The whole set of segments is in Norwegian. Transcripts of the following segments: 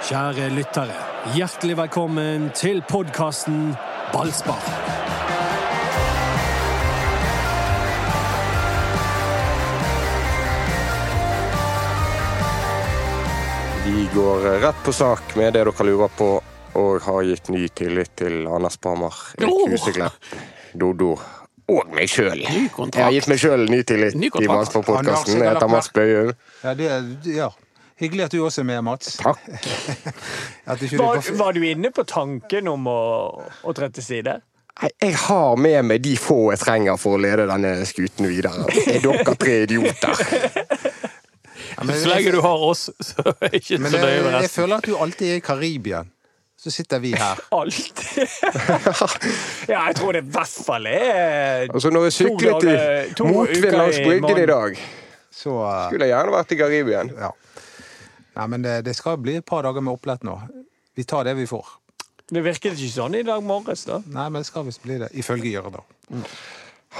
Kjære lyttere, hjertelig velkommen til podkasten Ballspar. Vi går rett på sak med det dere lurer på, og har gitt ny tillit til Anders Parmar, Erik! Huseklepp, Dodo og meg sjøl. Jeg har gitt meg sjøl ny tillit i. Ballspar-podkasten. Jeg heter Mats Bøyum. Ja, det, ja. Hyggelig at du også er med, Mats. Takk. At ikke du Var, bare- var du inne på tanken om å, å tre til side? Jeg, har med meg de få jeg trenger for å lede denne skuten videre. Er dere tre idioter? Ja, men, Så lenge du har oss, så er jeg ikke men så nøye jeg, resten. jeg føler at du alltid er i Karibia. Så sitter vi her. Alltid. ja, jeg tror det i hvert fall er Altså, når jeg syklet i motvind langs bryggen i dag, Så uh, skulle jeg gjerne vært i Karibia. ja. Nei, men det, det skal bli et par dager med opplett nå. Vi tar det vi får. Det virket ikke sånn i dag morges, da. Nei, men det skal visst bli det. Ifølge Jørda.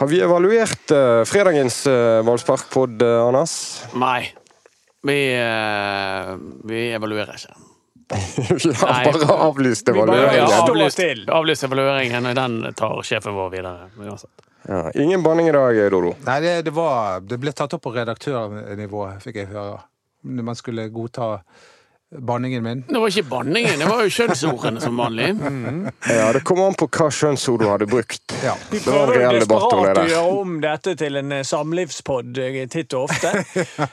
Har vi evaluert uh, fredagens uh, Valsparkpod, uh, Anders? Nei. Vi, uh, vi evaluerer ikke. vi har Nei. bare avlyst Vi bare- Vi. Stå avlyst, avlyst evalueringen, og den tar sjefen vår videre. uansett. Ja, ingen banning i dag, Dodo. Nei, det, det, var, det ble tatt opp på redaktørnivå, fikk jeg høre. Man skulle godta banningen min. Det var ikke banningen, det var jo kjønnsordene som vanlig. Ja, Det kommer an på hva kjønnsord du hadde brukt. Ja. Vi Det var en prøver jo reell debatt om det desperat å gjøre om dette til en eh, samlivspod eh, titt og ofte.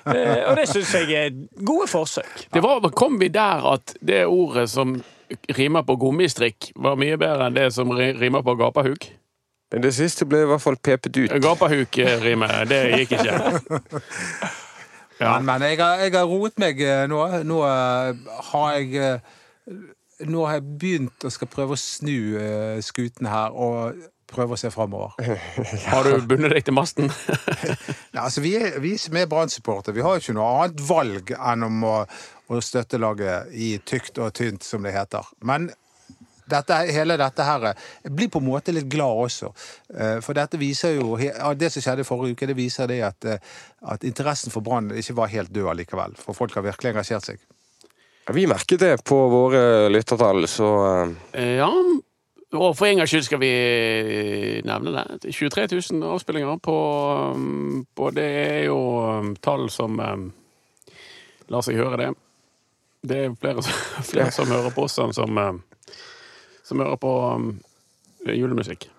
Eh, og det syns jeg er gode forsøk. Det var, kom vi der at det ordet som rimer på gummistrikk, var mye bedre enn det som rimer på gapahuk? Det siste ble i hvert fall pepet ut. Gapahuk-rimet, det gikk ikke. Ja. Men, men jeg, har, jeg har roet meg eh, nå. Nå eh, har jeg eh, Nå har jeg begynt å skal prøve å snu skuten her og prøve å se framover. Har du bundet deg til masten? Ja, altså, vi, er, vi som er Brann-supportere, vi har jo ikke noe annet valg enn om å, å støtte laget i tykt og tynt, som det heter. Men dette, hele dette her Jeg blir på en måte litt glad også. Eh, For dette viser jo Det som skjedde forrige uke, det viser det at, eh, at interessen for Brann ikke var helt død likevel. For folk har virkelig engasjert seg. Vi merket det på våre lyttertall, så eh, Ja, og for en gangs skyld skal vi nevne det. 23 000 avspillinger på, på Det er jo tall som lar seg høre, det. Det er flere, flere som hører på oss enn som, som hører på um, julemusikk.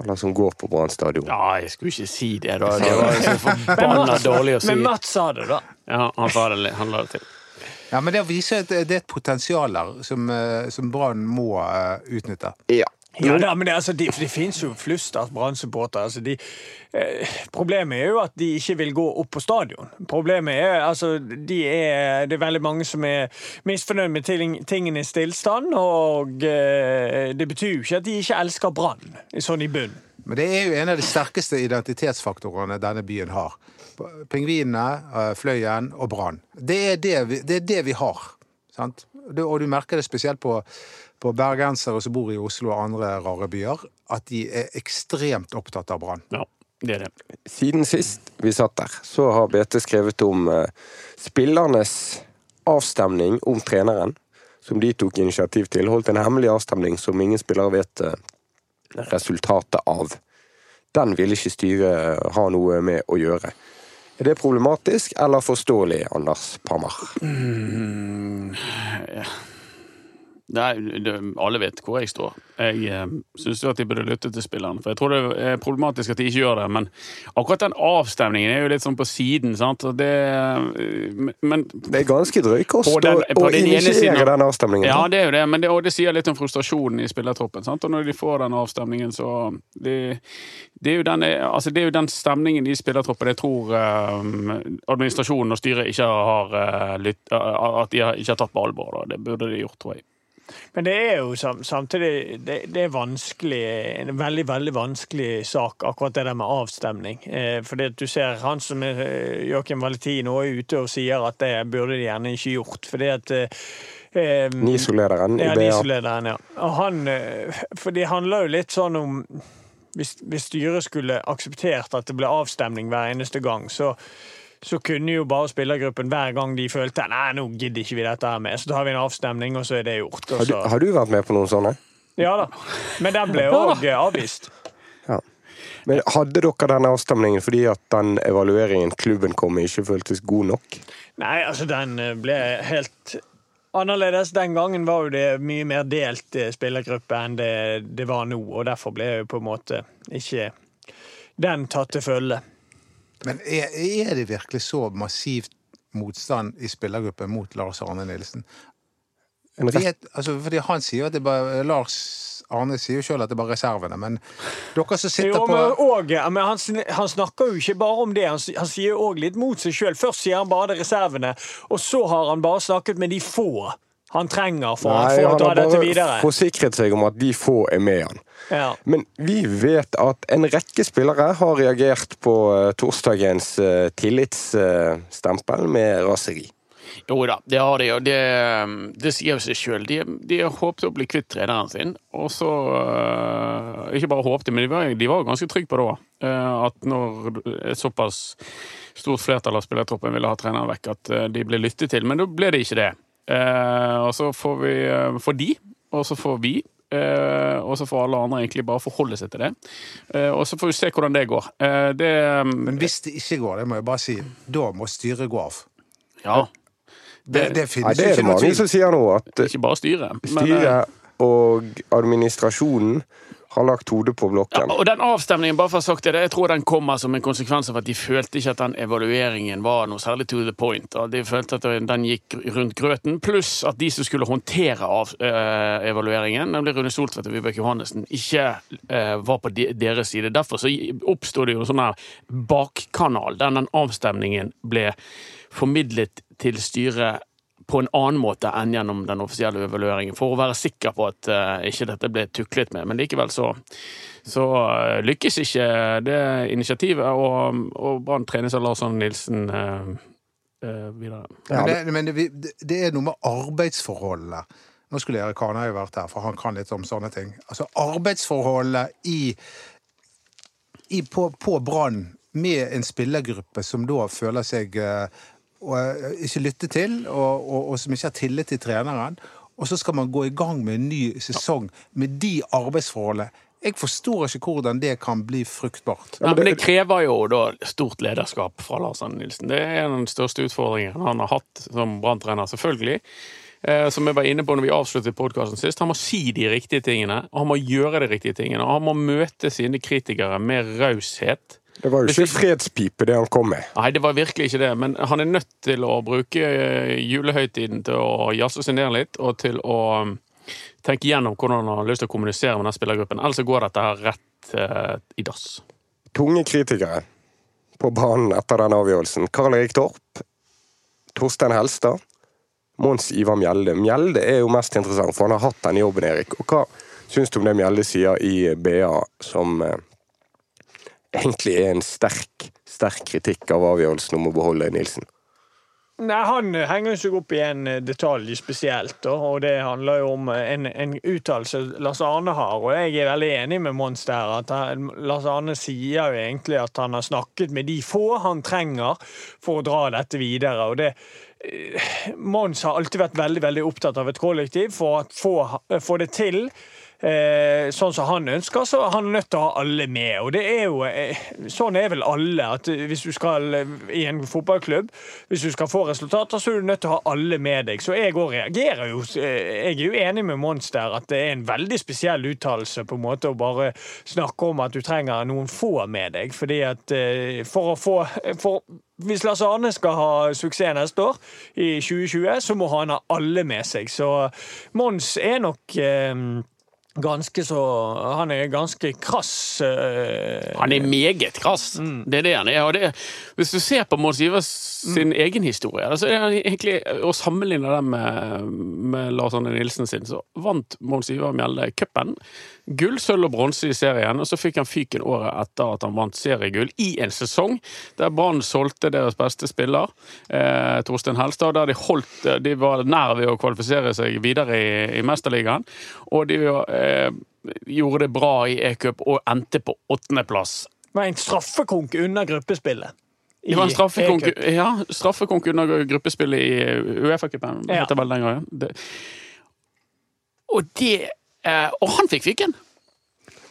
Eller som går på Brann stadion. Ja, jeg skulle ikke si det, da. Det var så forbanna dårlig å si. Men Mats sa det, da. Ja, han sa det, han la det til. Ja, Men det viser at det er et potensial der som, eh, som Brann må eh, utnytte. Ja. Ja, da, men det, altså, det, det finnes jo flust av Brann-supportere. Altså, eh, problemet er jo at de ikke vil gå opp på stadion. Problemet er altså de er, Det er veldig mange som er misfornøyd med ting, tingenes tilstand, og eh, det betyr jo ikke at de ikke elsker Brann, sånn i bunn. Men det er jo en av de sterkeste identitetsfaktorene denne byen har. Pingvinene, eh, Fløyen og Brann. Det, det, det er det vi har. Sant? Og du merker det spesielt på, på bergensere som bor i Oslo og andre rare byer, at de er ekstremt opptatt av Brann. Ja, det er det. Siden sist vi satt der, så har BT skrevet om eh, spillernes avstemning om treneren, som de tok initiativ til. Holdt en hemmelig avstemning som ingen spillere vet eh, resultatet av. Den ville ikke styret ha noe med å gjøre. Er det problematisk eller forståelig, Anders Parmar? Nei, det, alle vet hvor jeg står. Jeg eh, syns at de burde lytte til spillerne. For jeg tror det er problematisk at de ikke gjør det. Men akkurat den avstemningen er jo litt sånn på siden, sant. Og det, eh, men Det er ganske drøy kost å initiere den avstemningen. Ja, det er jo det, men det, og det sier litt om frustrasjonen i spillertroppen. Sant? Og når de får den avstemningen, så Det, det, er, den, altså det er jo den stemningen i spillertroppen jeg tror eh, administrasjonen og styret ikke har eh, lytt, eh, At de har, ikke har tatt på alvor. Da. Det burde de gjort, tror jeg. Men det er jo samtidig det, det er vanskelig, en veldig veldig vanskelig sak, akkurat det der med avstemning. Eh, fordi at du ser han som er eh, Joakim Valentino er ute og sier at det burde de gjerne ikke gjort. fordi at eh, eh, NISO-lederen i ja, NISO-lederen, ja. Og han, eh, for det handler jo litt sånn om hvis, hvis styret skulle akseptert at det ble avstemning hver eneste gang, så, så kunne jo bare spillergruppen hver gang de følte nei, nå gidder ikke vi dette her med, så tar vi en avstemning, og så er det gjort. Og Har du, har du vært med på noen sånne? ja da. Men den ble òg avvist. Ja. Men hadde dere denne avstemningen fordi at den evalueringen klubben kom med, ikke føltes god nok? Nei, altså, den eh, ble helt annerledes. Den gangen var jo det mye mer delt eh, spillergruppe enn det det var nå, og derfor ble jo på en måte ikke den tatt til følge. Men er, er det virkelig så massivt motstand i spillergruppen mot Lars Arne Nilsen? Vet, altså, fordi han sier at det bare Lars Arne sier jo sjøl at det er bare reservene, men dere som sitter Jo, på men, og, men han, han snakker jo ikke bare om det, han, han sier jo òg litt mot seg sjøl. Først sier han bare det reservene, og så har han bare snakket med de få han trenger for, nei, for å han har bare forsikret seg om at de få er med han. Ja. Men vi vet at en rekke spillere har reagert på eh, torsdagens eh, tillitsstempel med raseri. Jo da, det har de, og det, det sier jo seg sjøl. De, de har håpet å bli kvitt treneren sin, og så Ikke bare håpet, men de var, de var ganske trygge på det òg. At når et såpass stort flertall av spillertroppen ville ha treneren vekk, at de ble lyttet til. Men da ble det ikke det. Eh, og så får vi øh, får de, og så får vi. eh, og så får alle andre egentlig bare forholde seg til det. Eh, og så får vi se hvordan det går. Eh, det Men hvis det ikke går, det må jeg bare si, da må styret gå av. Ja. Det, det finnes det er det ikke noe mange tvil. som sier nå, at eh, Ikke bare styret. eh, styret og administrasjonen har lagt hodet på Ja, blokken. og den avstemningen, bare for å ha sagt det, jeg tror den kommer som en konsekvens av at de følte ikke at den evalueringen var noe særlig to the point. De følte at den gikk rundt grøten, pluss at de som skulle håndtere av, eh, evalueringen, nemlig Rune Soltvedt og Vibeke Johannessen, ikke eh, var på de, deres side. Derfor så oppstod det jo en sånn her bakkanal, der den avstemningen ble formidlet til styret på en annen måte enn gjennom den offisielle evalueringen, for å være sikker på at eh, ikke dette ble tuklet med. Men likevel så, så eh, lykkes ikke det initiativet, og, og Brann trenes av Lars Arne Nilsen eh, videre. Ja, Men, det, men det, det er noe med arbeidsforholdene. Nå skulle Erik Hanøy vært her, for han kan litt om sånne ting. Altså arbeidsforholdene i, i, på, på Brann med en spillergruppe som da føler seg eh, og, eh, ikke lytte til, og, og, og som ikke har tillit til treneren. Og så skal man gå i gang med en ny sesong med de arbeidsforholdene. Jeg forstår ikke hvordan det kan bli fruktbart. Ja, men det krever jo da stort lederskap fra Lars Arne Nilsen. Det er den største utfordringen han har hatt som Brann-trener, selvfølgelig. Eh, som jeg var inne på når vi avsluttet podkasten sist, han må si de riktige tingene, og han må gjøre de riktige tingene. Og han må møte sine kritikere med raushet. Det var jo ikke fredspipe, det han kom med. Nei, det var virkelig ikke det, men han er nødt til å bruke eh, julehøytiden til å jazze seg ned litt, og til å um, tenke gjennom hvordan han har lyst til å kommunisere med den spillergruppen. Ellers går dette her rett eh, i dass. Tunge kritikere på banen etter den avgjørelsen. Karl Erik Torp, Torstein Helstad, Mons Ivar Mjelde. Mjelde er jo mest interessant, for han har hatt den jobben, Erik. Og hva syns du om det Mjelde sier i BA, som eh, egentlig er en sterk, sterk kritikk av avgjørelsen om å beholde Nilsen? Nei, Han henger seg opp i en eh, detalj spesielt, og det handler jo om eh, en, en uttalelse Lars Arne har. og Jeg er veldig enig med Mons der. at han, Lars Arne sier jo egentlig at han har snakket med de få han trenger for å dra dette videre. og det eh, Mons har alltid vært veldig veldig opptatt av et kollektiv for å få, få det til. Eh, sånn som han ønsker, så er han nødt til å ha alle med. Og det er jo eh, Sånn er vel alle. at Hvis du skal eh, i en fotballklubb, hvis du skal få resultater, så er du nødt til å ha alle med deg. Så jeg òg reagerer jo Jeg er jo enig med Mons der at det er en veldig spesiell uttalelse på en måte å bare snakke om at du trenger noen få med deg. fordi at for å få for hvis Lars Arne skal ha suksess neste år, i 2020, så må han ha alle med seg. Så Mons er nok eh, ganske så Han er ganske krass. Øh, Han er meget krass. Det er det han er. Og det, hvis du ser på Mons Ivers sin egen historie, så er han egentlig å sammenligne den med, med Lars Arne Nilsen sin, så vant Mons Iver Mjelde cupen. Gull, sølv og bronse i serien, og så fikk han fyken året etter at han vant seriegull i en sesong der Brann solgte deres beste spiller, eh, Torstein Helstad, der de holdt De var nær ved å kvalifisere seg videre i, i Mesterligaen, og de eh, gjorde det bra i e-cup og endte på åttendeplass. var en straffekonk under gruppespillet. i Det var en straffekonk, ja, straffekonk under gruppespillet i Uefa-cupen. Ja. heter vel den gangen. Det- Og det eh, Og han fikk fyken!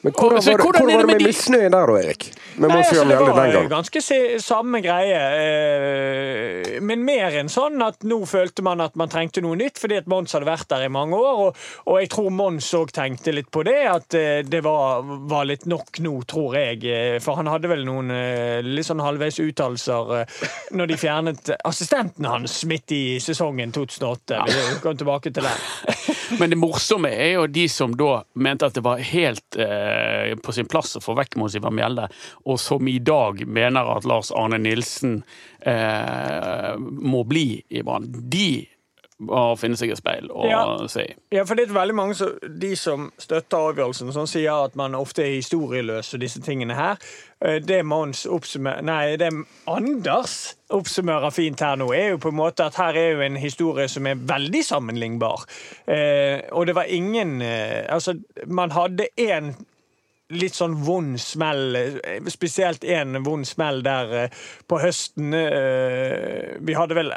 Men hvordan var det, hvordan hvordan var det med med misnøyen der, da, Erik? Nei, altså, det var ganske samme greie. Eh, men mer enn sånn at nå følte man at man trengte noe nytt, fordi at Mons hadde vært der i mange år. Og, og jeg tror Mons òg tenkte litt på det, at eh, det var, var litt nok nå, tror jeg. Eh, For han hadde vel noen litt sånn halvveis uttalelser når de fjernet assistenten hans midt i sesongen 2008. Vi kom tilbake til det. Men det morsomme er jo de som da mente at det var helt eh, på sin plass å få vekk Monsiva Mjelde, og som i dag mener at Lars Arne Nilsen eh, må bli i Brann. De må finne seg et speil og Ja. se i. Ja, for det er veldig mange som, de som støtter avgjørelsen, som sier at man ofte er historieløs og disse tingene her. Eh, Det Mons oppsummerer Nei, det Anders oppsummerer fint her nå, er jo på en måte at her er jo en historie som er veldig sammenlignbar. Eh, og det var ingen eh, Altså, man hadde én litt sånn vond smell, eh, spesielt én vond smell der eh, på høsten. eh, Vi hadde vel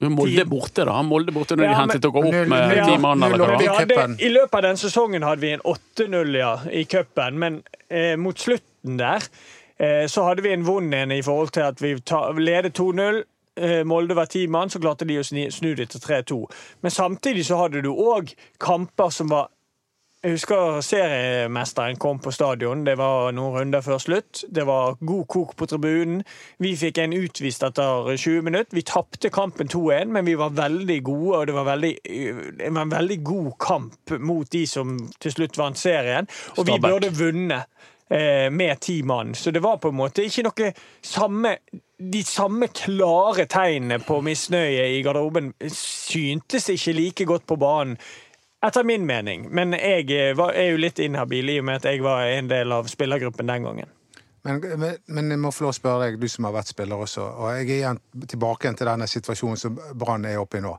Molde borte, da. Molde borte når Ja, de hentet dere opp med ti mann. i hadde, cupen. I løpet av den sesongen hadde vi en 8-0 ja, i cupen, men eh, mot slutten der eh, så hadde vi en vond en i forhold til at vi ta, ledet 2-0. Eh, Molde var ti mann, så klarte de å snu det til 3-2. Men samtidig så hadde du òg kamper som var jeg husker seriemesteren kom på stadion. Det var noen runder før slutt. Det var god kok på tribunen. Vi fikk en utvist etter 20 minutter. Vi tapte kampen 2-1, men vi var veldig gode, og det var, veldig, det var en veldig god kamp mot de som til slutt vant serien. Og vi burde vunnet eh, med ti mann. Så det var på en måte ikke noe samme de samme klare tegnene på misnøye i garderoben syntes ikke like godt på banen. Etter min mening, men jeg eh, var, er jo litt inhabil i og med at jeg var en del av spillergruppen den gangen. Men, men, men jeg må få lov å spørre deg, du som har vært spiller også, og jeg er igjen tilbake til denne situasjonen som Brann er oppe i nå.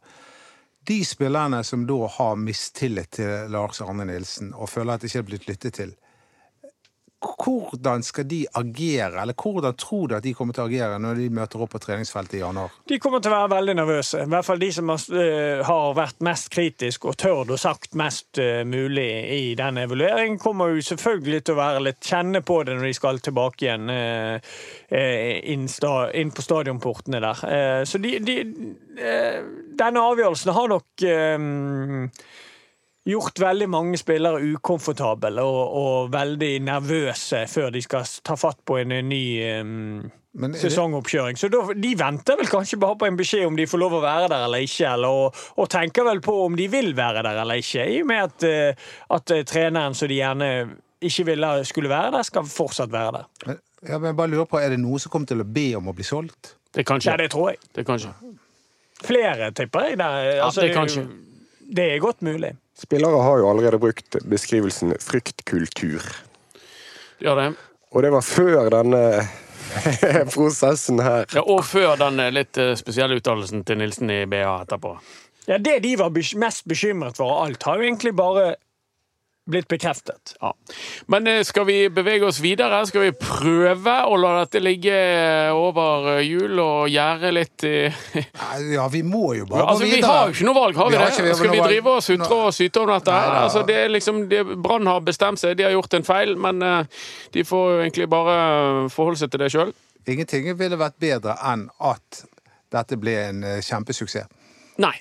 De spillerne som da har mistillit til Lars Arne Nilsen og føler at det ikke er blitt lyttet til, hvordan skal de agere, eller hvordan tror du at de kommer til å agere når de møter opp på treningsfeltet i januar? De kommer til å være veldig nervøse. I hvert fall de som har, eh, vært mest kritisk og tørt og sagt mest eh, mulig i den evalueringen, kommer jo selvfølgelig til å være litt kjenne på det når de skal tilbake igjen eh, inn, på stadionportene der. Så de, de Denne avgjørelsen har nok gjort veldig mange spillere ukomfortable og, og veldig nervøse før de skal ta fatt på en ny um, det- sesongoppkjøring. Så da, de venter vel kanskje bare på en beskjed om de får lov å være der eller ikke, eller, og, og tenker vel på om de vil være der eller ikke, i og med at, eh, at eh, treneren som de gjerne ikke ville skulle være der, skal fortsatt være der. Ja, men jeg bare lurer på, Er det noe som kommer til å be om å bli solgt? Det kan Ja, det tror jeg. Det kan skje. Flere, tipper jeg. Der. Altså, det kan skje. det er godt mulig. Spillere har jo allerede brukt beskrivelsen fryktkultur. Ja, det. Og det var før denne prosessen her. Ja, og før den litt eh, spesielle uttalelsen til Nilsen i BA etterpå. Ja, Det de var mest bekymret for av alt, har jo egentlig bare blitt bekreftet. Ja. Men eh, skal vi bevege oss videre? Skal vi prøve å la dette ligge over eh, jul og gjære litt i Ja, vi må jo bare Altså, gå Vi har jo ikke noe valg, har vi, Vi har det? ikke- vi har Skal vi drive og sutre og syte om dette? Nei. Altså, det er liksom, det, Brann har bestemt seg, de har gjort en feil, men eh, de får jo egentlig bare forholde seg til det sjøl. Ingenting ville vært bedre enn at dette ble en eh, kjempesuksess. Nei.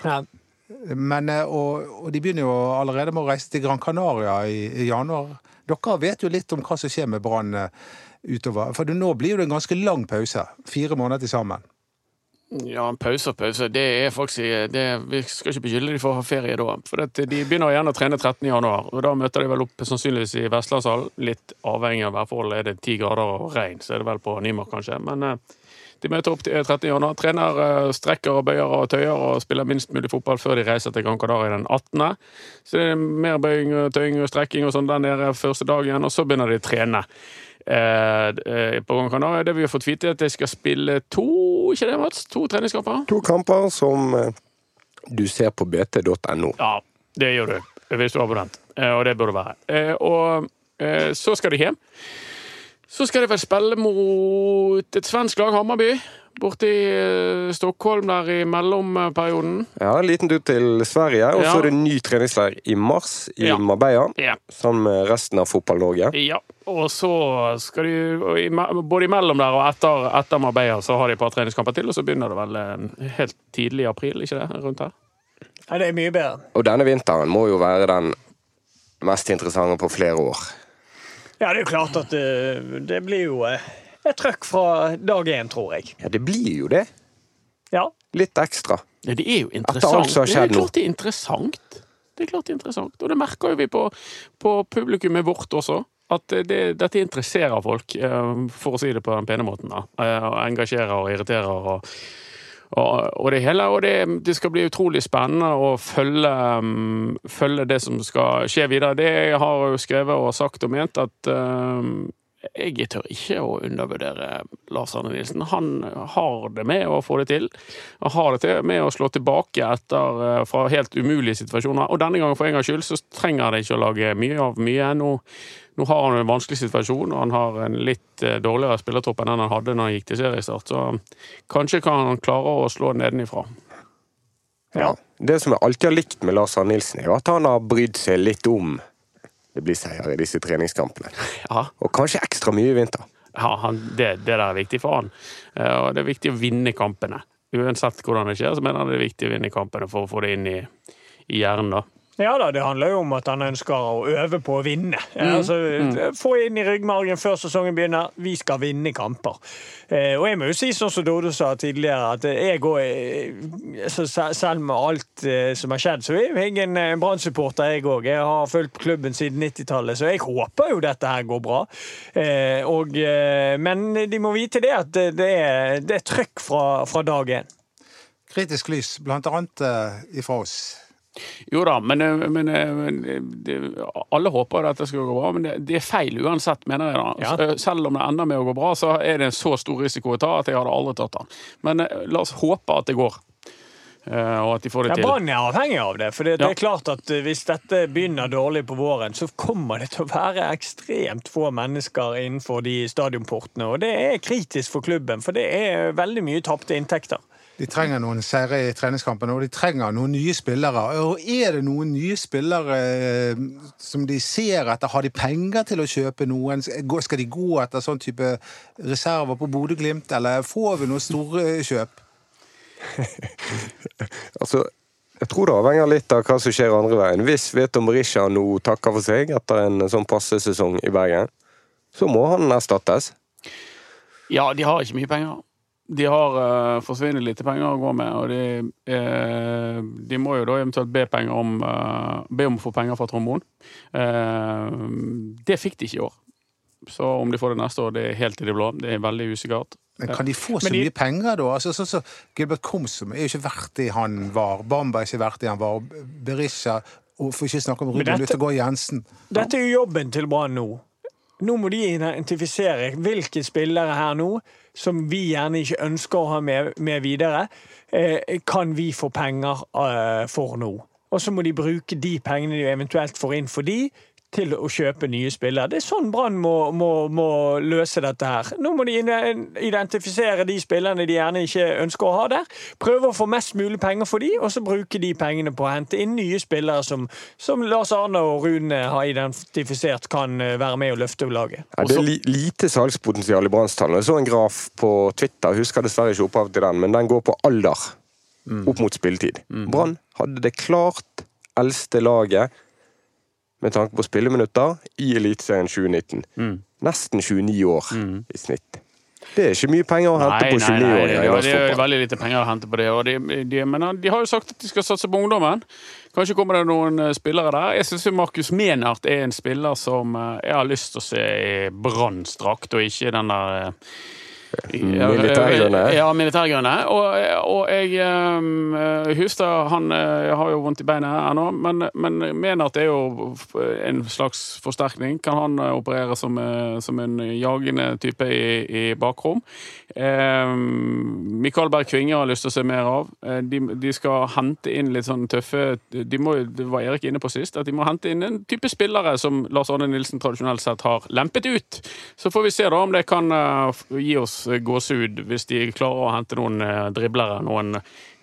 Men, eh, og, og de begynner jo allerede med å reise til Gran Canaria i, i januar. Dere vet jo litt om hva som skjer med Brann eh, utover. For nå blir det en ganske lang pause. Fire måneder til sammen. Ja, en pause og pause. Det er faktisk det, Vi skal ikke beskylde de for å ha ferie da. For det, de begynner igjen å trene 13. januar, og da møter de vel opp sannsynligvis i Vestlandshallen. Litt avhengig av værforholdet. Er det ti grader og regn, så er det vel på Nymark, kanskje. Men eh, de møter opp til 13. januar. Trener, eh, strekker og bøyer og tøyer og spiller minst mulig fotball før de reiser til Gran Canaria den 18. Så det er mer bøying og tøying og strekking og sånn der nede første dagen, og så begynner de å trene. Eh, eh, på Gran Canaria. Det vi har fått vite, er at de skal spille to ikke det, Mats? To treningskamper? To kamper som eh, du ser på bt.no. Ja, det gjør du. Hvis du er abonnent. Eh, Og det burde være. Eh, Og eh, så skal de hjem. Så skal de vel spille mot et svensk lag, Hammarby. borte i eh, Stockholm der i mellomperioden. Ja, En liten tur til Sverige, og så Ja. er det ny treningsleir i mars i Ja. Marbella. Ja. Sammen med resten av Fotball-Norge. ja. Og så skal de Både imellom der og etter, etter Marbella så har de et par treningskamper til, og så begynner det vel eh, helt tidlig i april, ikke det? Rundt her. Ja, det er mye bedre. Og denne vinteren må jo være den mest interessante på flere år. Ja, det er jo klart at det, det blir jo eh, et trøkk fra dag én, tror jeg. Ja, det blir jo det. Ja. Litt ekstra. Ja, det er jo interessant. Altså Det er klart det er interessant. Det er klart det er interessant. Og det merker jo vi på, på publikummet vårt også. At det, dette interesserer folk, eh, for å si det på den pene måten. da. Eh, engasjerer og irriterer. og og, og det hele, og det, det skal bli utrolig spennende å følge, um, følge det som skal skje videre. Det jeg har jo skrevet og sagt og ment, at um, jeg tør ikke å undervurdere Lars Arne Nilsen. Han har det med å få det til. Han har det til med å slå tilbake etter, eh, fra helt umulige situasjoner. Og denne gangen, for en gangs skyld, så trenger det ikke å lage mye av mye. Nå, nå har han en vanskelig situasjon, og han har en litt eh, dårligere spillertropp enn den han hadde når han gikk til seriestart. Så kanskje kan han klare å slå nedenifra. Ja. Det som jeg alltid har likt med Lars Arne Nilsen, er jo at han har brydd seg litt om det blir seier i disse treningskampene. Ja, Og kanskje ekstra mye i vinter. ja han, det, det der er viktig for han. Eh, Og det er viktig å vinne kampene. Uansett hvordan det skjer, så mener han det er viktig å vinne kampene for å få det inn i, i hjernen. da. Ja da, det handler jo om at han ønsker å øve på å vinne. Mm. Altså, Få inn i ryggmargen før sesongen begynner. Vi skal vinne kamper. Eh, og jeg må jo si sånn som Dodo sa tidligere, at jeg går eh, så se- Selv med alt eh, som har skjedd, så er jeg en en Brann-supporter, jeg òg. Jeg har fulgt klubben siden 90-tallet, så jeg håper jo dette her går bra. Eh, og, eh, men de må vite det at det, er, det er trøkk fra, fra dag én. Kritisk lys, blant annet eh, ifra oss. Jo da, men, eh, men, eh, men det, alle håper at det skal gå bra, men det, det er feil uansett, mener jeg. da. Ja. Eh, Selv om det ender med å gå bra, så er det en så stor risiko å ta at jeg hadde aldri tatt den. Men eh, la oss håpe at det går, eh, og at de får det Ja, til. Brann er avhengig av det. For det, det Ja. er klart at eh, Hvis dette begynner dårlig på våren, så kommer det til å være ekstremt få mennesker innenfor de stadionportene. Og det er kritisk for klubben, for det er veldig mye tapte inntekter. De trenger noen seire i treningskampene, og de trenger noen nye spillere. Og er det noen nye spillere eh, som de ser etter? Har de penger til å kjøpe noen? Skal de gå etter sånn type reserver på Bodø-Glimt, eller får vi noen store kjøp? Altså, jeg tror det avhenger litt av hva som skjer andre veien. Hvis Veto Berisha nå takker for seg etter en sånn passe sesong i Bergen, så må han erstattes. Ja, de har ikke mye penger. De har uh, forsvinnet lite penger å gå med, og de, uh, de må jo da eventuelt be, om, uh, be om å få penger fra trombonen. Eh, det fikk de ikke i år. Så om de får det neste år, det er helt i det blå. Det er veldig usikkert. Men kan de få så de- mye penger, da? Altså, så, så, Gilbert Komsom er jo ikke verdt det han var. Bamba er ikke verdt det han var. Berisha og For ikke snakke om Ruben Luthergård Jensen. Dette er jo jobben til Brann nå. Nå må de identifisere hvilke spillere her nå som vi gjerne ikke ønsker å ha med, med videre, eh, kan vi få penger eh, for nå. Og så må de bruke de pengene de eventuelt får inn for de, til å kjøpe nye spillere. Det er sånn Brann må, må, må løse dette her. Nå må de identifisere de spillerne de gjerne ikke ønsker å ha der. Prøve å få mest mulig penger for de, og så bruke de pengene på å hente inn nye spillere som, som Lars Arne og Rune har identifisert kan eh, være med og løfte laget. Ja, det er li lite salgspotensial i Brannstall. Jeg så en graf på Twitter, jeg husker dessverre ikke opphavet til den, men den går på alder opp mot spilletid. Brann hadde det klart eldste laget med tanke på spilleminutter i Eliteserien 2019. Nesten 29 år i snitt. Det er ikke mye penger å hente på 29-åringer i det, norsk det er veldig lite penger å hente på det. De, de, men de har jo sagt at de skal satse på ungdommen. Kanskje kommer det noen eh, spillere der. Jeg syns Markus Menert er en spiller som eh, jeg har lyst til å se i Branns-drakt, og ikke den der eh, Militærgrønne. Ja, militærgrønne. Og, og jeg um, Hustad han eh, har jo vondt i beinet ennå, men, men mener at det er jo en slags forsterkning. Kan han eh, operere som, eh, som en jagende type i, i bakrom? Eh, Mikael Berg Kvinge har lyst til å se mer av. Eh, de, de skal hente inn litt sånn tøffe de må, Det var Erik inne på sist, at de må hente inn en type spillere som Lars Arne Nilsen tradisjonelt sett har lempet ut. Så får vi se da om det kan eh, gi oss eh, gåsehud hvis de klarer å hente noen eh, driblere, noen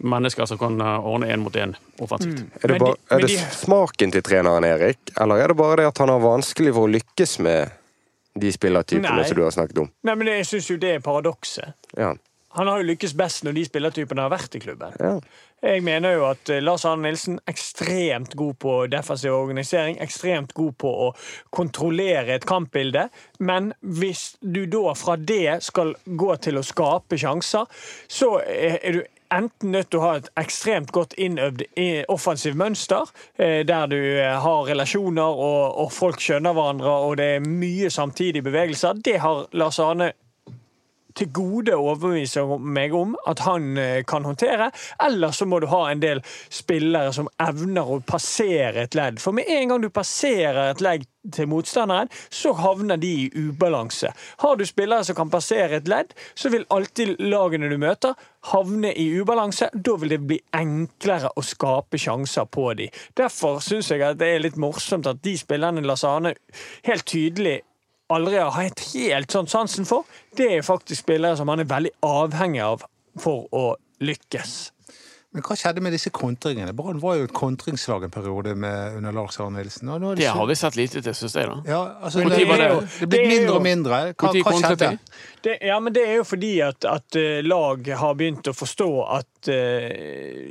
mennesker som kan eh, ordne én mot én offensivt. Er det, bare, er det de- smaken til treneren, Erik? Eller er det bare det at han har vanskelig for å lykkes med de spillertypene som du har snakket om? Nei, men jeg syns jo det er paradokset. Ja. Han har jo lykkes best når de spillertypene har vært i klubben. ja. Jeg mener jo at eh, Lars Arne Nilsen er ekstremt god på defensiv organisering, ekstremt god på å kontrollere et kampbilde, men hvis du da fra det skal gå til å skape sjanser, så er du enten nødt til å ha et ekstremt godt innøvd offensivt mønster, eh, der du eh, har relasjoner og, og folk skjønner hverandre, og det er mye samtidige bevegelser. Det har Lars Arne til gode å meg om at han eh, kan håndtere. Eller så må du ha en del spillere som evner å passere et ledd. For med en gang du passerer et ledd til motstanderen, så havner de i ubalanse. Har du spillere som kan passere et ledd, så vil alltid lagene du møter, havne i ubalanse. Da vil det bli enklere å skape sjanser på dem. Derfor syns jeg at det er litt morsomt at de spillerne Lasane helt tydelig aldri har hatt helt sånn sansen for, det er faktisk spillere som han er veldig avhengig av for å lykkes. Men hva skjedde med disse kontringene? Brann var jo et kontringslag en periode med, under Lars Arne Nilsen. og nå er Det så- har vi sett lite til, syns jeg. da. Ja, altså, det, er det? det er blitt er mindre og mindre. Hva, hva skjedde? Det, ja, men det er jo fordi at, at eh, lag har begynt å forstå at uh,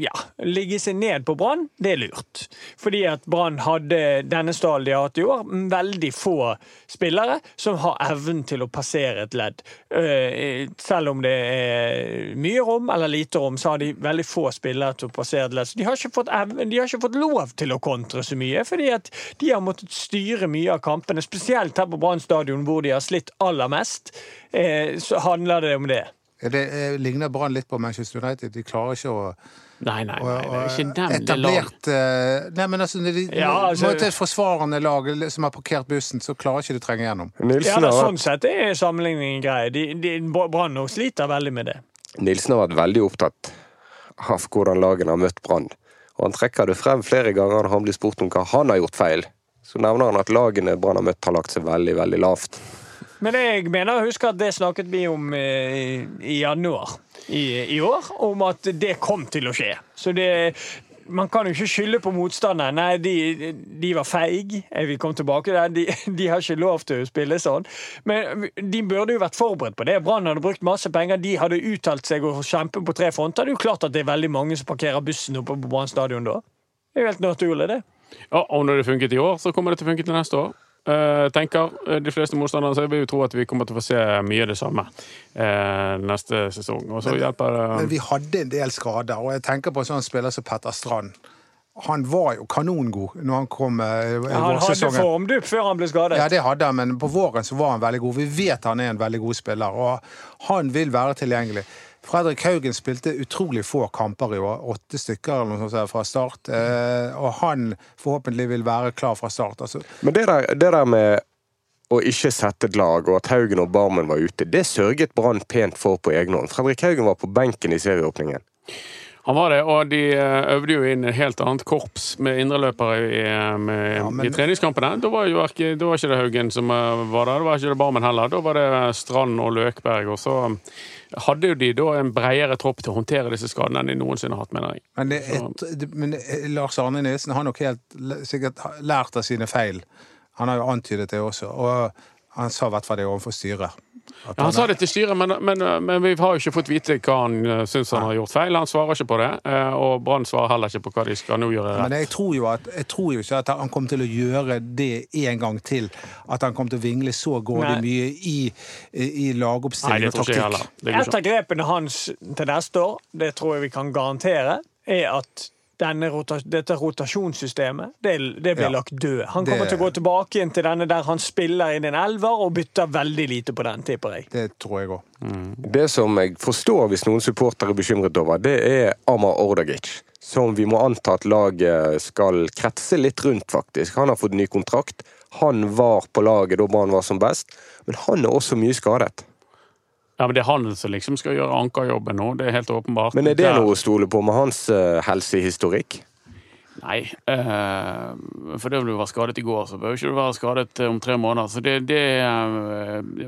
ja, ligge seg ned på Brann, det er lurt. Fordi at Brann hadde denne stallen de har hatt i år, veldig få spillere som har evnen til å passere et ledd. Uh, selv om det er mye rom eller lite rom, så har de veldig få spillere til å passere det. Så de har ikke fått, de har ikke fått lov til å kontre så mye, fordi at de har måttet styre mye av kampene, spesielt her på Brann stadion, hvor de har slitt aller mest. Eh, så handler det om det. Det eh, ligner Brann litt på Manchester United. De klarer ikke å Nei, nei, nei, det er ikke dem det lag. etablert eh, Nei, men altså, de Ja, altså- møter et forsvarende lag som har parkert bussen, så klarer ikke de å trenge gjennom. Ja, da, sånn sett er sammenligningen grei. Brann sliter veldig med det. Nilsen har vært veldig opptatt hvordan lagene har møtt Brann. Og han trekker det frem flere ganger når han blir spurt om hva han har gjort feil. Så nevner han at lagene Brann har møtt, har lagt seg veldig, veldig lavt. Men jeg mener å huske at det snakket vi om eh, i januar i, i år, om at det kom til å skje. Så det man kan jo ikke skylde på motstanderen. Nei, de, de var feige. Jeg vil komme tilbake der. De, de har ikke lov til å spille sånn. Men de burde jo vært forberedt på det. Brann hadde brukt masse penger. De hadde uttalt seg og kjempet på tre fronter. Det er jo klart at det er veldig mange som parkerer bussen oppe på Brann stadion da. Det er jo helt naturlig, det. Ja, og når det funket i år, så kommer det til å funke til neste år. Eh, tenker eh, de fleste motstandere, så jeg vil jo tro at vi kommer til å få se mye av det samme uh, neste sesong. Og så hjelper det Men vi hadde en del skader, og jeg tenker på en sånn spiller som Petter Strand. Han var jo kanongod når han kom i Han hadde formdupp før han ble skadet. Ja, det hadde han, men på våren så var han veldig god. Vi vet han er en veldig god spiller, og han vil være tilgjengelig. Fredrik Haugen spilte utrolig få kamper i år, åtte stykker eller noe sånt fra start. eh, Og han forhåpentlig vil være klar fra start. Altså, Men det der, det der med å ikke sette et lag, og at Haugen og Barmen var ute, det sørget Brann pent for på egen hånd. Fredrik Haugen var på benken i serieåpningen. Han var det, og de eh, øvde jo inn et helt annet korps med indreløpere i, eh, med, Ja, men- i treningskampene. Da var, jo ikke, da var ikke det Haugen som var der, da var ikke det Barmen heller. Da var det Strand og Løkberg. Og så hadde jo de da en bredere tropp til å håndtere disse skadene enn de noensinne har hatt, mener jeg. men, et, det, men Lars Arne Nilsen har nok helt sikkert lært av sine feil. Han har jo antydet det også, og han sa i hvert fall det overfor styret. Ja, han sa det til styret, men, men, men vi har jo ikke fått vite hva han uh, syns han har gjort feil. Han svarer ikke på det, eh, og Brann svarer heller ikke på hva de skal nå gjøre. Men jeg tror, jo at, jeg tror jo ikke at han kommer til å gjøre det en gang til. At han kommer til å vingle så grådig mye i, i, i lagoppstilling og taktikk. Et av grepene hans til neste år, det tror jeg vi kan garantere, er at rota dette rotasjonssystemet det, det blir Ja. lagt død. Han kommer Det- til å gå tilbake igjen til denne der han spiller inn en elver og bytter veldig lite på den, tipper jeg. Det tror jeg òg. Det som jeg forstår hvis noen supportere er bekymret over, det er Amar Ordagic. Som vi må anta at laget skal kretse litt rundt, faktisk. Han har fått ny kontrakt. Han var på laget da Brann var som best, men han er også mye skadet. Ja, men Det er han som liksom skal gjøre ankerjobben nå, det er helt åpenbart. Men er det noe å stole på med hans eh, helsehistorikk? Nei. eh, for det om du var skadet i går, så bør ikke du være skadet eh, om tre måneder. Så det, det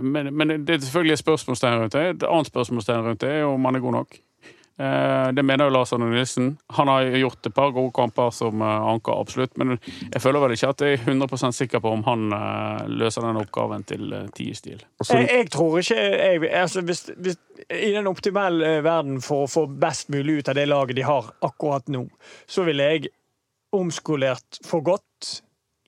men, men det er selvfølgelig et spørsmålstegn rundt det. Et annet spørsmålstegn rundt det er om han er god nok. Eh, Det mener jo Lars Arne Nilsen. Han har gjort et par gode kamper som eh, anker, absolutt. Men jeg føler vel ikke at jeg er 100% sikker på om han eh, løser den oppgaven til Tie-stil. Jeg, jeg tror ikke jeg, altså hvis, hvis, I den optimale verden for å få best mulig ut av det laget de har akkurat nå, så ville jeg omskolert for godt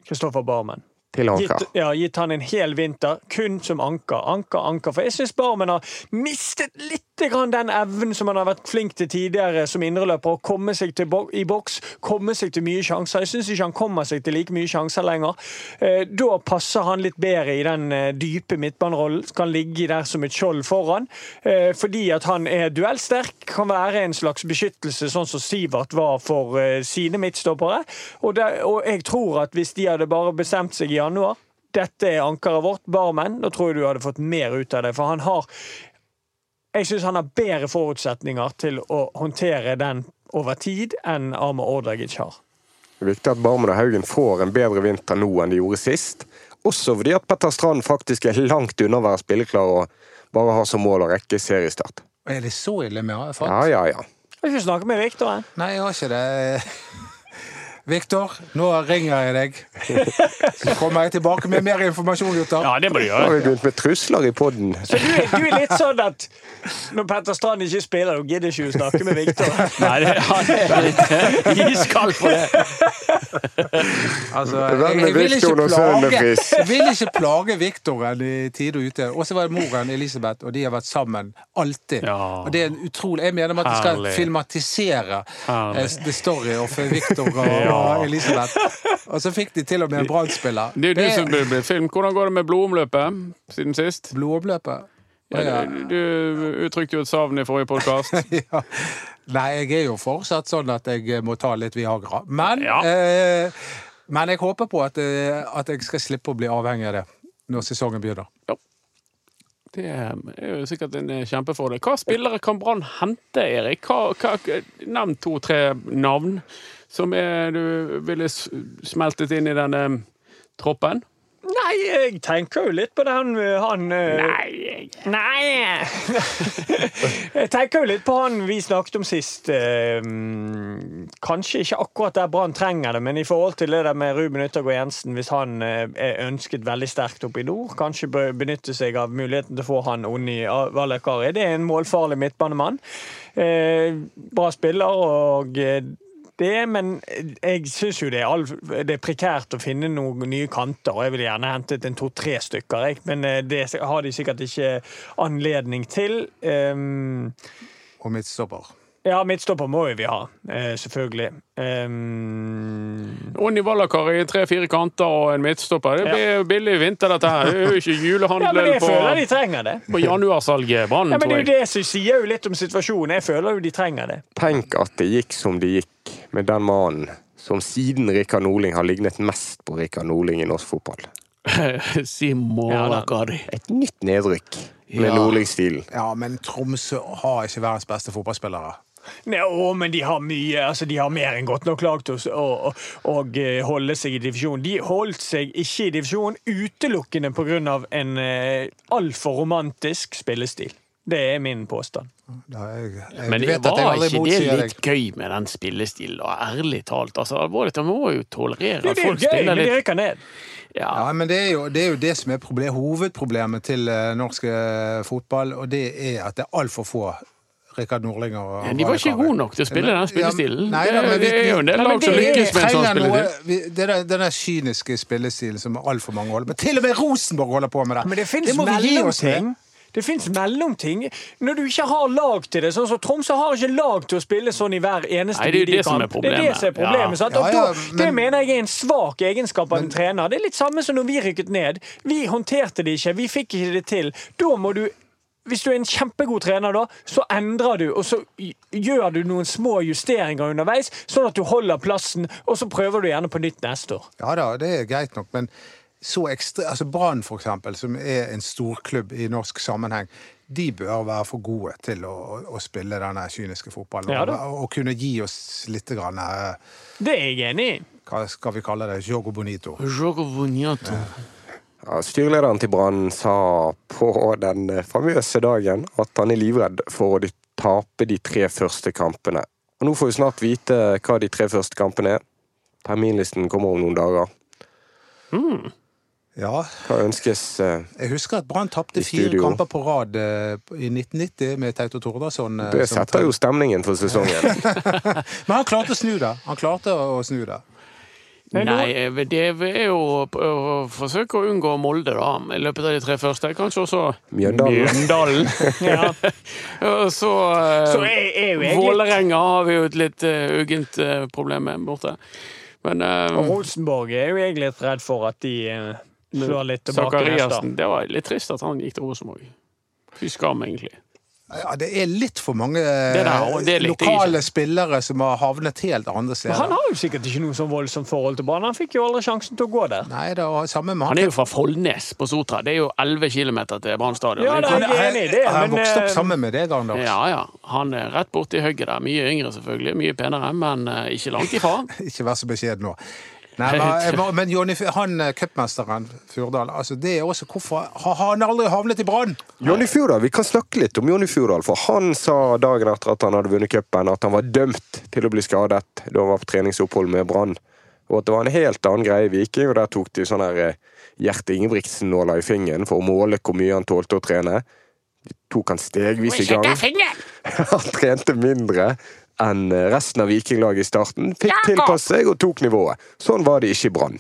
Kristoffer Barmen. Gitt, ja, gitt han en hel vinter kun som anker. Anker, anker. For jeg syns Barmen har mistet litt den evnen som han har vært flink til tidligere som indreløper. Å komme seg til bo i boks, komme seg til mye sjanser. Jeg syns ikke han kommer seg til like mye sjanser lenger. Eh, da passer han litt bedre i den eh, dype midtbanerollen. Kan ligge der som et skjold foran. Eh, fordi at han er duellsterk, kan være en slags beskyttelse, sånn som Sivert var for eh, sine midtstoppere. Og, det, og jeg tror at hvis de hadde bare bestemt seg i januar dette er ankeret vårt, Barmen. Da tror jeg du hadde fått mer ut av det. For han har Jeg syns han har bedre forutsetninger til å håndtere den over tid enn Arme Ordagic har. Det er viktig at Barmen og Haugen får en bedre vinter nå enn de gjorde sist. Også fordi at Petter Strand faktisk er langt unna å være spilleklar og bare har som mål å rekke seriestart. Er det så ille med AFAT? jeg fått? Ja, ja, ja. Skal ikke snakket med Viktor, jeg. Nei, jeg har ikke det. Viktor, nå ringer jeg deg. Så kommer jeg tilbake med mer informasjon, gutter. Ja, det må du Nå har gjøre. vi begynt med trusler i poden. Så du er, du er litt sånn at når Petter Strand ikke spiller, da gidder ikke å snakke med Viktor. Nei, det, han er litt iskald på det. Altså, jeg, jeg, vil ikke plage, jeg vil ikke plage Viktoren i tide og ute. Og så var det moren Elisabeth, og de har vært sammen alltid. Ja. Og det er en utrolig Jeg mener at de skal Herlig. filmatisere Herlig. eh, the story of Viktor og Elisabeth. Og så fikk de til og med en Brann-spiller. Det er jo du som blir blir film. Hvordan går det med blodomløpet siden sist? Blodomløpet. Ja, ja. du, du uttrykte jo et savn i forrige podkast. ja. Nei, jeg er jo fortsatt sånn at jeg må ta litt Viagra. Men, Ja. eh, men jeg håper på at, eh, at jeg skal slippe å bli avhengig av det når sesongen begynner. Det er jo sikkert en kjempefordel. Hva spillere kan Brann hente, Erik? Hva, hva, nevn to-tre navn som er, du ville smeltet inn i denne troppen. Nei, jeg tenker jo litt på den han, han eh, Nei, Nei! jeg tenker jo litt på han vi snakket om sist. eh, kanskje ikke akkurat der Brann trenger det, men i forhold til det der med Ruben Yttergård Jensen, hvis han eh, er ønsket veldig sterkt oppe i nord, kanskje bør benytte seg av muligheten til å få han Onni Valakari. Det er en målfarlig midtbanemann. Eh, bra spiller og eh, det, men jeg syns jo det er, all, det er prekært å finne noen nye kanter, og jeg ville gjerne hentet en to-tre stykker, jeg. men eh, det har de sikkert ikke anledning til. Um, Og midtstopper. Ja, midtstopper må jo vi ha, eh, selvfølgelig. Um, Onni i tre-fire kanter og en midtstopper. Det blir jo billig i vinter, dette her. Det er jo ikke ja, men jeg på, føler de trenger det. på januarsalget Brann, Ja, men det er jo det som sier jo litt om situasjonen. Jeg føler jo de trenger det. Tenk at det gikk som det gikk med den mannen som siden Rikard Norling har lignet mest på Rikard Norling i norsk fotball. Simon Ja, da. Valakari. Et nytt nedrykk med Ja. Norling-stilen. Ja, men Tromsø har ikke verdens beste fotballspillere. Nei, å, men de har mye altså De har mer enn godt nok til å å- å eh, holde seg i divisjon. De holdt seg ikke i divisjon utelukkende pga. en eh, altfor romantisk spillestil. Det er min påstand. Da er jeg, jeg Men det vet at jeg var ikke det litt gøy med den spillestilen, og Ærlig talt. Altså, alvorlig, Man må jo tolerere Det, at folk gøy, spiller men Det litt rykker ned. ja. Ja, men det er jo det, er jo det som er problem, hovedproblemet til eh, norsk eh, fotball, og det er at det er altfor få Rikard Nordlinger. og Men de var ikke gode nok til å spille den spillestilen. Ja, nei da, men det, det er jo en del lag som er- lykkes med en sånn spillestil. det der, den der kyniske spillestilen som altfor mange holder på Til og med Rosenborg holder på med det! Men det fins mellomting. Det fins mellomting. Når du ikke har lag til det. sånn som Tromsø har ikke lag til å spille sånn i hver eneste Nei, det er jo det kamp. som er Det er det som er problemet. problemet. Ja. Ja, ja, det mener jeg er en svak egenskap av en trener. Det er litt samme som når vi rykket ned. Vi håndterte det ikke, vi fikk ikke det til. Da må du hvis du er en kjempegod trener, da, så endrer du, og så gjør du noen små justeringer underveis, sånn at du holder plassen, og så prøver du gjerne på nytt neste år. Ja da, det er greit nok, men så ekstra, altså Brann, for eksempel, som er en storklubb i norsk sammenheng, de bør være for gode til å, å, å spille denne kyniske fotballen. Ja og, og kunne gi oss litt grann, eh, Det er jeg enig i. hva skal vi kalle det, jogo bonito. Jogo Bonito. Ja, Styrelederen til Brann sa på den famøse dagen at han er livredd for å tape de tre første kampene. Og Nå får vi snart vite hva de tre første kampene er. Terminlisten kommer om noen dager. Ja, Hva ønskes uh, jeg husker at Brann tapte fire kamper på rad uh, i 1990 med Teito Tordasson. Uh, Det som setter jo stemningen for sesongen. Men han klarte å snu det. Han klarte å snu det. Nei, det er jo å forsøke å unngå Molde, da, i løpet av de tre første. Kanskje også Mjøndalen. Mjøndalen. Ja. Så, eh, Så jeg Vålerenga har vi jo et litt uh, uggent eh, problem med borte. Men uh, Og Rosenborg er jo jeg litt redd for at de eh, slår litt tilbake Sakariassen. Det var litt trist at han gikk til Rosenborg. Fy skam, egentlig. Ja, det er litt for mange der, lokale spillere som har havnet helt andre steder. Men han har jo sikkert ikke noe sånn voldsomt forhold til banen. Han fikk jo aldri sjansen til å gå der. Nei, det var samme med Han er jo fra Follnes på Sotra. Det er jo 11 km til Brann stadion. Ja, det han- er jeg enig i det, Han har vokst opp eh, sammen med deg, Anders. ja, ja. Han er rett borti hugget der. Mye yngre, selvfølgelig. Mye penere, men eh, ikke langt ifra. Ikke vær så beskjeden nå. Nei, men, men Jonny, han eh, cupmesteren Furdal, altså det er også hvorfor Har han aldri havnet i Brann? Jonny Fjordal, Vi kan snakke litt om Jonny Fjordal, for han sa dagen etter at han hadde vunnet cupen, at han var dømt til å bli skadet da han var på treningsopphold med Brann. Og at det var en helt annen greie i Viking, og der tok de sånn her eh, Gjert Ingebrigtsen-nåla i fingeren for å måle hvor mye han tålte å trene. De tok han stegvis i gang. Han trente mindre enn eh, resten av Vikinglaget i starten. Fikk tilpasse seg og tok nivået. Sånn var det ikke i Brann.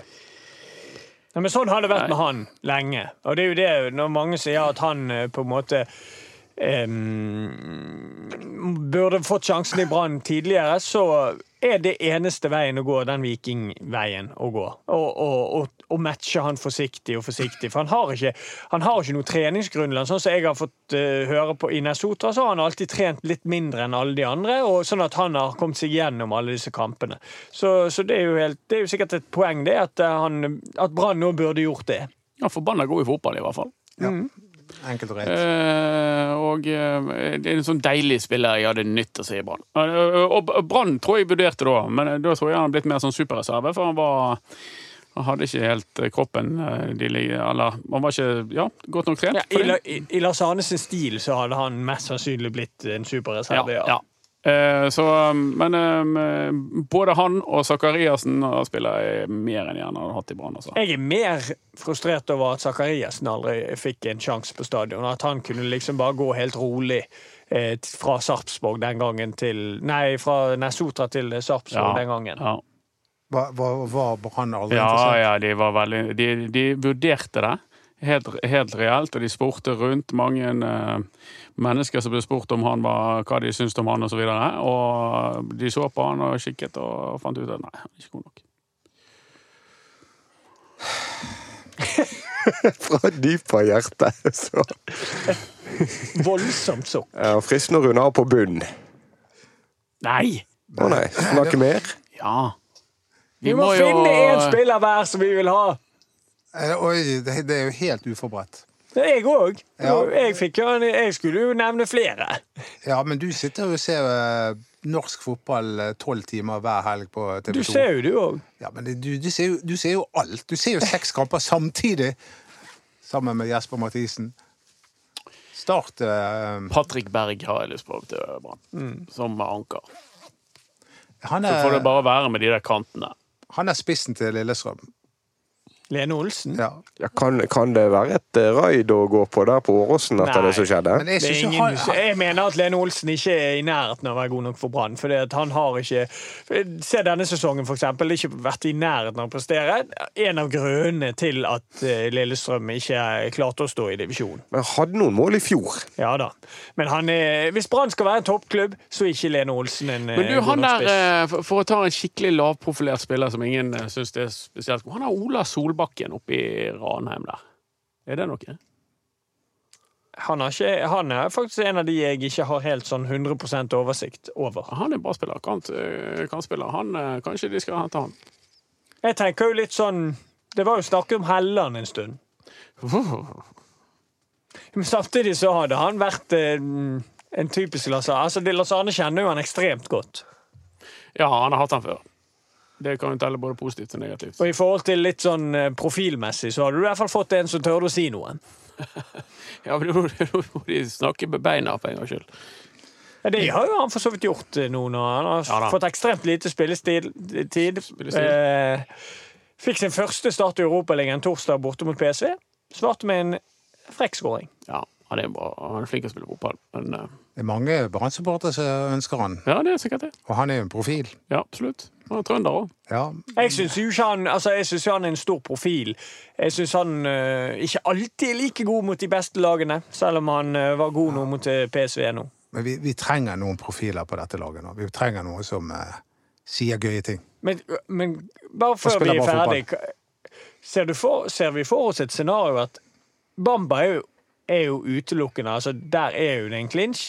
Ja, men sånn har det vært med han lenge. Og det er jo det når mange sier at han eh, på en måte um, burde fått sjansen i Brann tidligere, så er det eneste veien å gå den vikingveien å gå. Og, og, og, og matche han forsiktig og forsiktig. For han har ikke, han har ikke noe treningsgrunnlag. Sånn som jeg har fått uh, høre på i Nesotra, så har han alltid trent litt mindre enn alle de andre, og sånn at han har kommet seg gjennom alle disse kampene. Så, så det, er jo helt, det er jo sikkert et poeng, det, at, eh, han- at Brann nå burde gjort det. Ja, forbanna god i fotball, i hvert fall. Ja. Enkelt og rent. Eh, og eh, det er en sånn deilig spiller jeg hadde nytt å se i Brann. Eh, og Brann tror jeg vurderte da, men da tror jeg han har blitt mer sånn superreserve, for han var han hadde ikke helt eh, kroppen eh, de, ligger- Eller han var ikke ja, godt nok trent. Ja, I. I, Lars Arnes stil så hadde han mest sannsynlig blitt en superreserve. Ja, ja. Eh, så, men eh, både han og Sakariassen spiller jeg mer enn gjerne hadde hatt i Brann. Altså. Jeg er mer frustrert over at Sakariassen aldri fikk en sjanse på stadion. At han kunne liksom bare gå helt rolig eh, fra Sarpsborg den gangen til Nei, fra Nesotra til Sarpsborg den gangen. Ja. Var, var, var Brann aldri Ja, interessert? ja, de var veldig De, de vurderte det helt, helt reelt, og de spurte rundt mange uh, mennesker som ble spurt om han var, hva de syntes om han osv. Og, så og de så på han og kikket og fant ut at nei, han er ikke god nok. Fra dypet av hjertet. Så Voldsomt sukk. ja, fristende å runde av på bunn. Nei! Å nei, snakke mer? Ja. Vi må finne én spiller hver som vi vil ha. Eh, Oi, det, det er jo helt uforberedt. Det er Jeg òg. Ja. Jeg, jeg skulle jo nevne flere. Ja, men du sitter jo og ser eh, norsk fotball tolv timer hver helg på TV 2. Du ser jo, du òg. Ja, men det, du, du, ser jo, du ser jo alt. Du ser jo seks kamper samtidig, sammen med Jesper Mathisen. Start eh, Patrick Berg har jeg lyst på til Brann, som anker. han, Så får det er, bare være med de der kantene. Han er spissen til Lillestrøm. Lene Olsen. Ja. Ja, kan, kan det være et eh, raid å gå på der på Åråsen etter Nei, det som skjedde? Men jeg ingen, han, han, jeg mener at Lene Olsen ikke er i nærheten av å være god nok for Brann. For han har ikke Se denne sesongen, for eksempel. Ikke vært i nærheten av å prestere. En av grunnene til at eh, Lillestrøm ikke klarte å stå i divisjon. Men hadde noen mål i fjor. Ja da. Men han er, hvis Brann skal være en toppklubb, så er ikke Lene Olsen en eh, Men du, god han nok der, spiss. eh, for- å ta en skikkelig lavprofilert spiller som ingen eh, syns er spesielt god, han har Ola Solbakken oppe i Ranheim der. Er det noe? Han, er, ikke, han er faktisk en av de jeg ikke har helt sånn 100% oversikt over. Han er en bra spiller. Kan, eh, kan spille. Han, eh, kanskje de skal hente han. Jeg tenker jo litt sånn Det var jo snakk om Helland en stund. Men samtidig så hadde han vært eh, en typisk Lasse Altså, Lasse Arne kjenner jo han ekstremt godt. Ja, han har hatt han før. Det kan jo telle både positivt og negativt. Og i forhold til litt sånn eh, profilmessig, så har du i hvert fall fått en som tør å si noe. Ja, men Nå må de snakke med beina for en gangs skyld. Ja, det har jo han for så vidt gjort eh, nå når han har Ja fått ekstremt lite spillestil. Tid. Spillestil. Eh, fikk sin første start i Europaligaen torsdag borte mot PSV. Svarte med en frekk skåring. Ja, han er bra. Han er flink til å spille fotball. Men eh, Det er mange Brann-supportere som ønsker han, ja, det er sikkert det. og han er jo en profil. Ja, absolutt. Han er trønder òg. Ja, Jeg syns jo han altså han er en stor profil. Jeg syns han uh, ikke alltid er like god mot de beste lagene, selv om han uh, var god nå mot eh, PSV nå. men vi, vi trenger noen profiler på dette laget nå. Vi trenger noen som uh, sier gøye ting. Men, men bare før vi er ferdig, ser, du for, ser vi for oss et scenario at Bamba er jo, er jo utelukkende altså Der er jo det en clinch.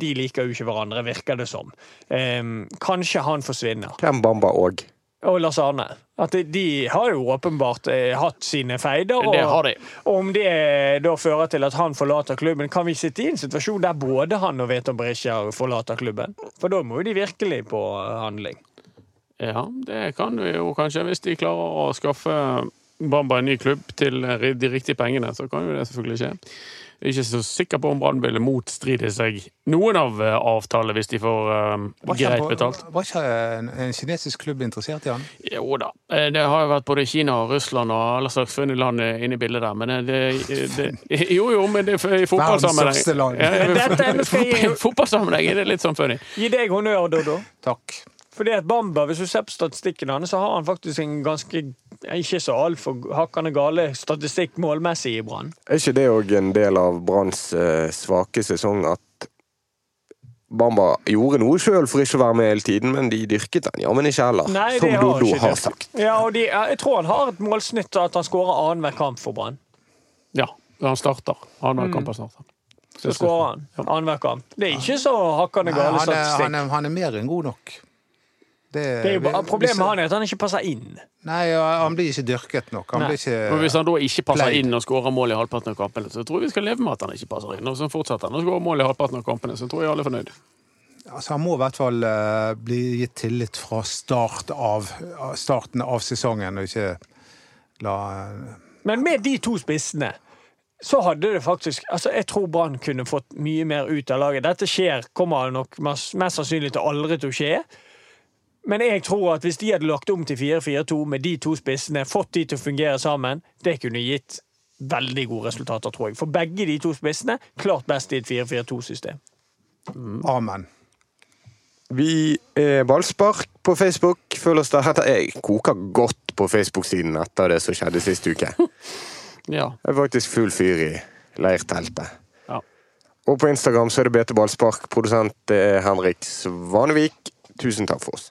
De liker jo ikke hverandre, virker det som. Um, kanskje han forsvinner. Hvem Bamba òg? Og Lars Arne. At de, de har jo åpenbart eh, hatt sine feider. Og, Det har de. og om det da fører til at han forlater klubben, kan vi sitte i en situasjon der både han og Veton Berisha forlater klubben? For da må jo de virkelig på eh, handling. Ja, det kan vi jo kanskje. Hvis de klarer å skaffe Bamba en ny klubb til de riktige pengene, så kan jo det selvfølgelig skje. Jeg er ikke så sikker på om Brann vil motstride seg noen av eh, avtalene hvis de får um, greit betalt. var ikke en, en kinesisk klubb interessert i han? Jo da. Eh, Det har jo vært både Kina og Russland og alle slags funne land inne i bildet der, men det, det, Jo, jo, men det er i fotballsammenheng. største land. Ja, I fotballsammenheng er det litt sånn funny. Gi deg honnør, Dodo. Takk. Fordi at Bamba, hvis du ser på statistikken hans, så har han faktisk en ganske ikke så altfor hakkende gale statistikk målmessig i Brann. Er ikke det òg en del av Branns eh, svake sesong at Bamba gjorde noe sjøl for ikke å være med hele tiden, men de dyrket den jammen ikke heller. Nei, som Dodo har har sagt. Ja, og de, jeg tror han har et målsnitt av at han skårer annenhver kamp for Brann. Ja, han starter. Han har kampen starter. Så skårer han annenhver kamp. Det er ikke så hakkende gale gale han, er, han, statistikk. er, han er mer enn god nok. Det, Det er jo bare, problemet hvis- han er at han ikke passer inn. Nei, han blir ikke dyrket nok. Han blir ikke Men hvis han da ikke passer Pleid. inn og skårer mål i halvparten av kampene, så tror jeg vi skal leve med at han ikke passer inn. Og så fortsetter han å skåre mål i halvparten av kampene, så tror jeg alle er fornøyd. altså, Han må i hvert fall uh, bli gitt tillit fra start av, starten av sesongen, og ikke la Men med de to spissene så hadde det faktisk altså Jeg tror Brann kunne fått mye mer ut av laget. Dette skjer, kommer nok mest, mest sannsynlig til aldri til å skje. Men jeg tror at hvis de hadde lagt om til 4-4-2 med de to spissene, fått de til å fungere sammen, det kunne gitt veldig gode resultater, tror jeg. For begge de to spissene klart best i et 4-4-2-system. Amen. Vi er Ballspark på Facebook. Følg oss der. Jeg koker godt på Facebook-siden etter det som skjedde sist uke. Ja. Jeg er faktisk full fyr i leirteltet. ja. Og på Instagram så er det BT Ballspark. Produsent er Henrik Svanevik. Tusen takk for oss.